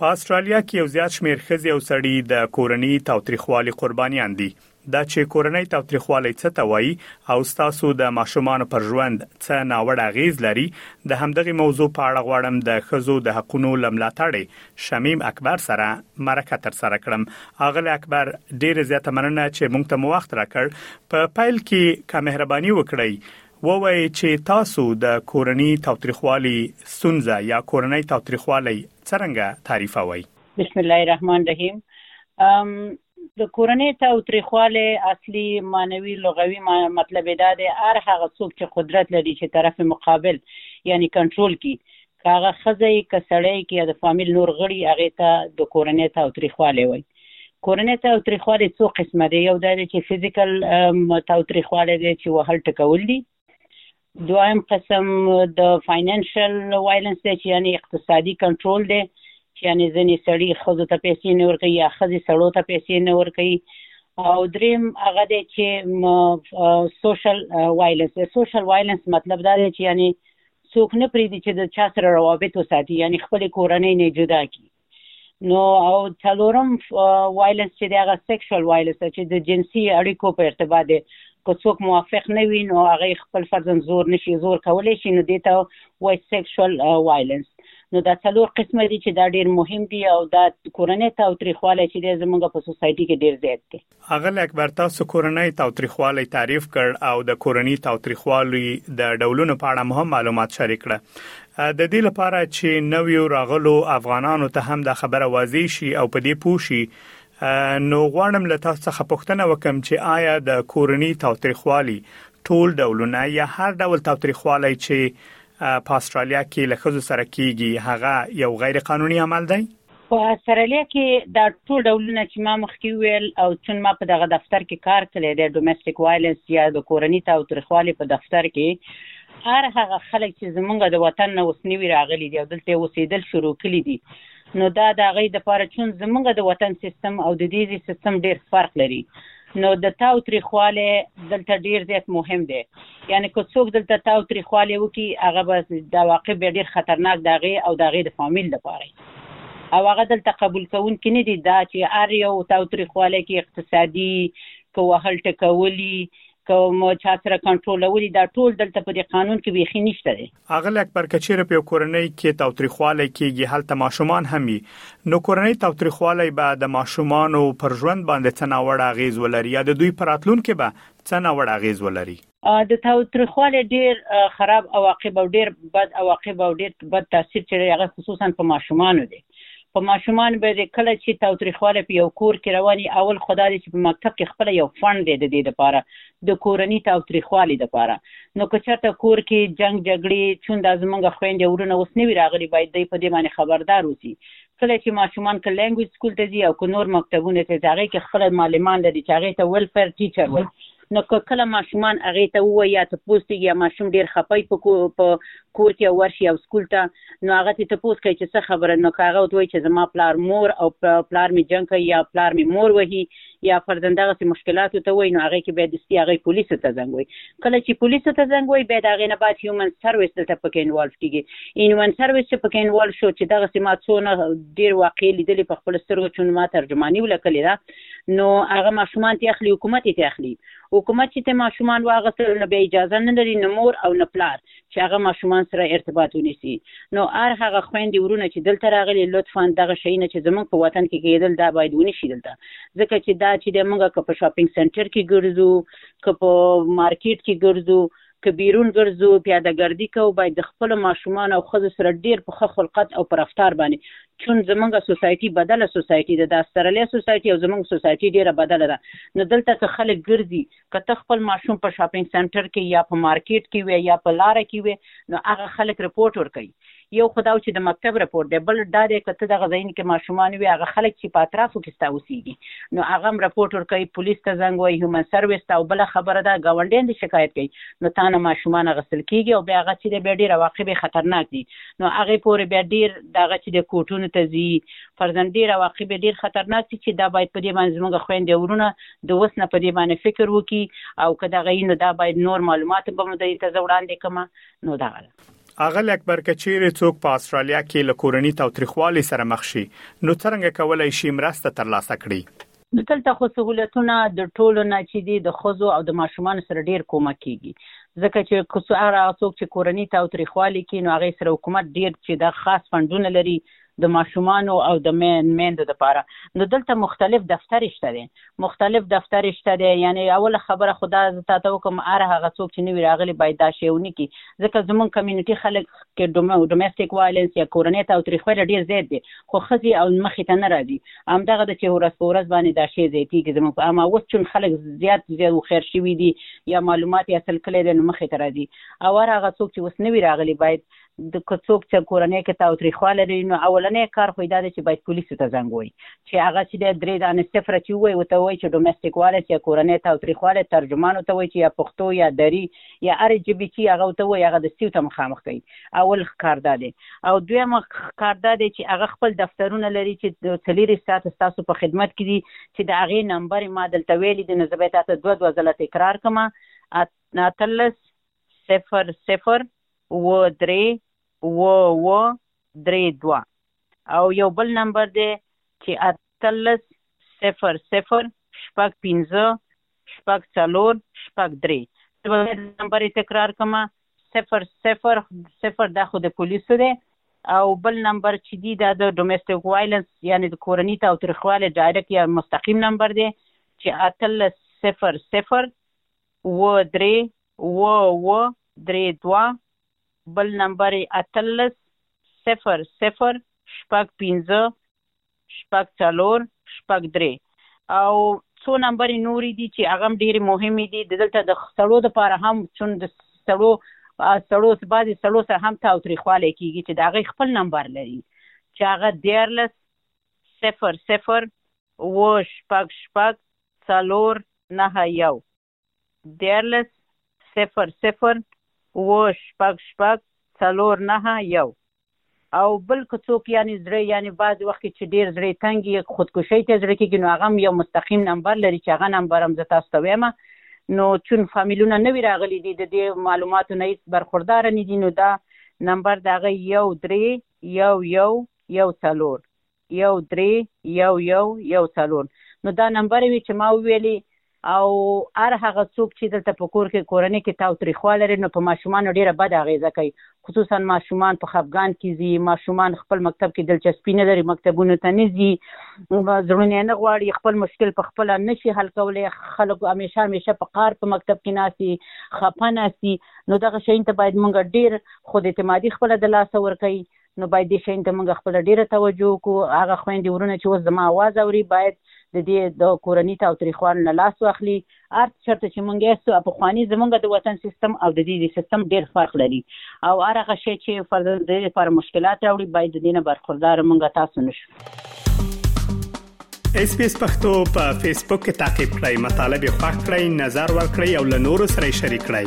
په استرالیا کې یو زیات شمیر ښځې او سړي د کورني تاوتریخوالي قربانیان دي دا چې کورنۍ تاوتریخوالی څه ته وایي او ستاسو د ماشومان پر ژوند څه ناوړه اغیز لري د همدغه موضوع په اړه غواړم د خزو د حقونو لملاتړې شمیم اکبر سره مرکه تر سره کړم اغل اکبر ډیر زیاته مننه چې مونږ ته مو وخت راکړ په پیل کې کا مهرباني وکړئ ووایئ چې تاسو د کورني تاوتریخوالي ستونزه یا کورنی تاوتریخوالی څرنګه تعریفوئ؟ بسم الله الرحمن الرحیم د کورنۍ تاوتریخوالی اصلي معنوي لغوي مطلب یې دا دی هر هغه څوک چې قدرت لري چې طرف مقابل یعنی کنټرول کړي که هغه ښځه یې که سړی یې که یا د فامیل نور غړي هغې ته د کورنۍ تاوتریخوالی وایي. کورنۍ تاوتریخوالی څو قسمه دی یو دا دی چې فزیکل تاوتریخوالی دی چې وهل ټکول دي دویم قسم د فاینانشل وایلنس دی چې یعنی اقتصادي کنټرول دی چې یعنی ځینې سړي ښځو ته پیسې نه ورکوي یا ښځې سړو ته پیسې نه ورکوي او دریم هغه دی چې سوشل وایلنس دی سوشل وایلنس مطلب دا دی چې یعنی څوک نه پریدي چې د چا سره روابط وساتي یعنی خپل کورنۍ نه جدا کی نو او څلورم وایلنس چې دی هغه سیکشوال وایلنس چې د جنسي اړیکو په ارتباط دی که څوک موافق نه وي نو هغه خپل فرزند زور نشي زور کولی شي نو دې ته وایي سیکشوال وایلنس نو دا څلور قسمه دي چې دا ډیر مهم دي او دا کورنۍ تاوتریخوالی چې دی زموږ په سوسایټي کې ډیر زیات دی اغل اکبر تاسو کورنۍ تاوتریخوالی تعریف کړ او د کورنۍ تاوتریخوالی د ډولونو په اړه مهم معلومات شریک کړه د دې لپاره چې نویو راغلو افغانانو ته هم دا خبره واضح شي او په دې پوه شي نو غواړم له تاسو څخه پوښتنه وکم چې آیا د کورنۍ تاوتریخوالی ټول ډولونه یا هر ډول تاوتریخوالی چې په استرالیا کې لخذ سره کیږي هغه یو غیر قانوني عمل دی په استرالیا کې دا ټول ډولونه چې ما مخکې وویل او چون ما په دغه دفتر کې کار کړی دی ډومېسټیک وایلنس یا د کورني تاوتریخوالي په دفتر کې هر هغه خلک چې زمونږ د وطن نه اوس نوي راغلي دي او دلته اوسېدل شروع کړي دي نو دا د هغوی دپاره چون زمونږ د وطن سیستم او د دې ځای سیستم ډېر فرق لري نو د تاوتریخوالی دلته ډیر زیات مهم دی یعنی که څوک دلته تاوتریخوالی وکړي هغه به دا واقع بیا ډیر خطرناک د هغې او د هغې د فامیل لپاره او هغه دلته قبول کوونکي نه دي دا چې هر یو تاوتریخوالی کې اقتصادي که وهل ټکولي که چا سره کنټرولولي دا ټول دلته په دې قانون کې بیخي نشته دی اغلې اکبر که چېرې په یو کورنۍ کې تاوتریخوالی کېږي هلته ماشومان هم وي نو کورنۍ تاوتریخوالی به د ماشومانو پر ژوند باندې څه ناوړه اغېز ولري یا د دوی په راتلونکې به څه ناوړه اغېز ولري؟ د تاوتریخوالی ډېر خراب عواقب او ډېر بد عواقب او ډېر بد تاثیر چې دی هغه خصوصاً په ماشومانو دی. خو ماشومان به دې کله چې تاوتریخوالی په یو کور کې روان وي اول خو دا دی چې په مکتب کې خپله یو فنډ دی د دې لپاره د کورني تاوتریخوالي لپاره نو که چېرته کور کې جنګ جګړې چون دا زمونږ خویندې وروڼه اوس نه وي راغلي باید دوی په دې باندې خبردار اوسي کله چې ماشومان که لینګویج سکول ته ځي او که نور مکتبونه ته ځي هغې کې خپله معلمان لري چې هغې ته ویلفیر ټیچر وایي نو که کله ماشومان هغې ته ووایي یا تپوس تېږي یا ماشوم ډېر خپه وي په کور کې او ورشي او سکول ته نو هغه ترې تپوس کوي چې څه خبره نو که هغه ورته وایي چې زما پلار مور او پلار مې جنګ کوي یا پلار مې مور وهي یا فرضاً دغسې مشکلات ورته ووایي نو هغې کې بیا دستي هغې پولیسو ته زنګ وایي کله چې پولیسو ته زنګ وایي بیا د هغې نه بعد هیومن سروس دلته پکې انوالو کېږي هیومن سروس چې پکې انوالو شو چې دغسې ما څونه ډېر واقعې لیدلې په خپلو سترګو چون ما ترجماني ولکلې ده نو هغه ماشومان ته اخلي حکومت یې ته اخلي حکومت چې ته ماشومان واغستل نو بیا اجازه نه لري نه مور او نه پلار چې هغه ماشومان سره ارتباط ونیسي نو هر هغه خویندې ورونه چې دلته راغلي لطفا دغه شیونه چې زمونږ په وطن کې کېدل دا باید ونشي دلته ځکه چې دا چې د موږ که په شاپینګ سنټر کې ګرځو که په مارکیټ کې ګرځو که بیرون ګرځو، پیاده ګردي کوو، باید د خپلو ماشومانو او ښځو سره ډیر په ښه خلقت او په رفتار باندې، چون زمونږ سوسایټي بدله سوسایټي ده، د استرالیا سوسایټي او زمونږ سوسایټي ډیره بدله ده، نو دلته که خلک ګرځي، که ته خپل ماشوم په شاپنګ سنټر کې یا په مارکیټ کې وې یا په لاره کې وې، نو هغه خلک رپورټ ورکوي. یو خو دا و چې د مکتب رپورټ دی، بل دا دی که ته دغه ځایونو کې ماشومان وي هغه خلک چې په اطرافو کې ستا اوسېږي نو هغه هم رپورټ ورکوي، پولیس ته زنګ وهي، هیومن سروس ته او بله خبره دا ګاونډیان دې شکایت کوي نو تا نه ماشومان اخیستل کېږي او بیا هغه چې دی بیا ډېر عواقب یې خطرناک دي نو هغې پورې بیا ډېر دغه چې دی کورټونو ته ځي فرضاً ډېر عواقب یې ډېر خطرناک دي چې دا باید په دې باندې زموږ خویندې او وروڼه د اوس نه په دې باندې فکر وکړي او که دغه یي نو دا باید نور معلومات به مو دوی ته زه وړاندې کړم نو دغه ده. اغل اکبر که چیرې څوک په استرالیا کې له کورني تاوتریخوالي سره مخ شي، نو څرنګه کولای شي مرسته ترلاسه کړي؟ دلته خو سهولتونه د ټولو نه چې دي د ښځو او د ماشومانو سره ډیر کومک کیږي ځکه چې هر هغه څوک چې کورني تاوتریخوالي کې نو هغه سره حکومت ډیر چې دا خاص فنډونه لري د ماشومانو او د میندو لپاره نو دلته مختلف دفتر شته دی مختلف دفتر شته دی یعنی اوله خبره خو دا زه تاته وکم هر هغه څوک چې نوی راغلی باید دا شی ونه کړي ځکه زمونږ کمیونټي خلک کې ډومېسټیک وایلنس یا کورنۍ تاوتریخوالی ډیر زیات دی خو ښځې او مخې ته نه راځي همدغه ده چې ورځ په ورځ باندې دا شی زیاتیږي زمونږ په اما اوس چون خلک زیات زیات هوښیار شوي دي یا معلومات یې حاصل کړی دی نو مخې ته راځي او هر هغه څوک چې اوس نوی راغلی باید د که څوک چې کورنۍ کې تاوتریخوالی لري نو اولنی کار خو یې دا دی چې باید پولیسو ته زنګ ووهي چې هغه چې دی درې دانې صفر چې ووایي ورته ووایي چې ډومېسټیک وایلنس یا کورنی تاوتریخوالی ترجمان ورته وایي چې یا پښتو یا دري یا هرې ژبې چې هغه ورته ووایي هغه دستي ورته مخامخ کوي اول کار دا دی او دویم کار دا دی چې هغه خپل دفترونه لري چې د څلېرویشت ساعته ستاسو په خدمت کې دي چې د هغې نمبر یې ما دلته ویلی دی نو زه به یې تاسو دوه دوه ځله تکرار کړم اتلس صفر صفر و درې و و درې دوه او یو بل نمبر دی چې اتلس صفر صفر شپږ پنځه شپږ څلور شپږ درې زه به بیا نمبر یې تکرار کړم صفر صفر صفر دا خو د پولیسو دی او بل نمبر چې دی دا د ډومېسټک وایلنس یعنی د کورني تاوتریخوالي ډایرکټ یا مستقیم نمبر دی چې اتلس صفر صفر اووه درې اووه اووه درې دوه بل نمبر یې اتلس صفر صفر شپږ پنځه شپږ څلور شپږ درې او څو نمبرې نورې دي چې هغه هم ډېرې مهمې دي د دلته د سړو دپاره هم چون د سړو سړو بعضې سړو سره هم تاوتریخوالی کېږي چې د هغې خپل نمبر لري چې هغه دیارلس صفر صفر اووه شپږ شپږ څلور نهه یو دیارلس صفر صفر اووه شپږ شپږ څلور نهه یو او بل که څوک یعنی زړه یعنی بعضې وخت کې چې ډېر زړه تنګ یې خودکشۍ ته زړه کېږي نو هغه هم یو مستقیم نمبر لري چې هغه نمبر هم زه تاسو ته وایم نو چون فامیلونه نوي راغلي دي د دې معلوماتو نه هیڅ برخوردار نه دي نو دا نمبر د هغه یو درې یو یو یو څلور یو درې یو یو یو څلور نو دا نمبر وی چې ما ویلي او هر هغه څوک چې دلته په کور کې کورنۍ کې تاوتریخوال لري نو په ماشومانو ډیره بده اغیزه کوي خصوصا ماشومان په خفګان کې ځي ماشومان خپل مکتب کې دلچسپي نه لري مکتبونو ته نه ځي زړونه نه غواړي خپل مشکل په خپل نشي حل کولای خلک همیشه همیشه په قار په مکتب کې ناسي خپه ناسي نو دغه شین ته باید مونږ ډیر خود اعتمادي خپل د لاس ور کوي نو باید دې شین ته موږ خپله ډیره توجه وکړو هغه خویندې ورونه چې اوس زما اواز اوري باید د دې د کورني تاوتریخوالو نه لاس واخلي ارت چرته چې موږ ایستو او پخوانی زموږ د وطن سیستم او د دې د سیستم ډیر فرق لري او هر هغه شی چې فرض د دې لپاره مشکلات راوړي باید د دې نه برخوردار موږ تاسو نشو اس پی اس پختو په فیسبوک کې تا کې پلی مطلب یو فاک کړئ نظر ور کړئ او له نورو سره شریک کړئ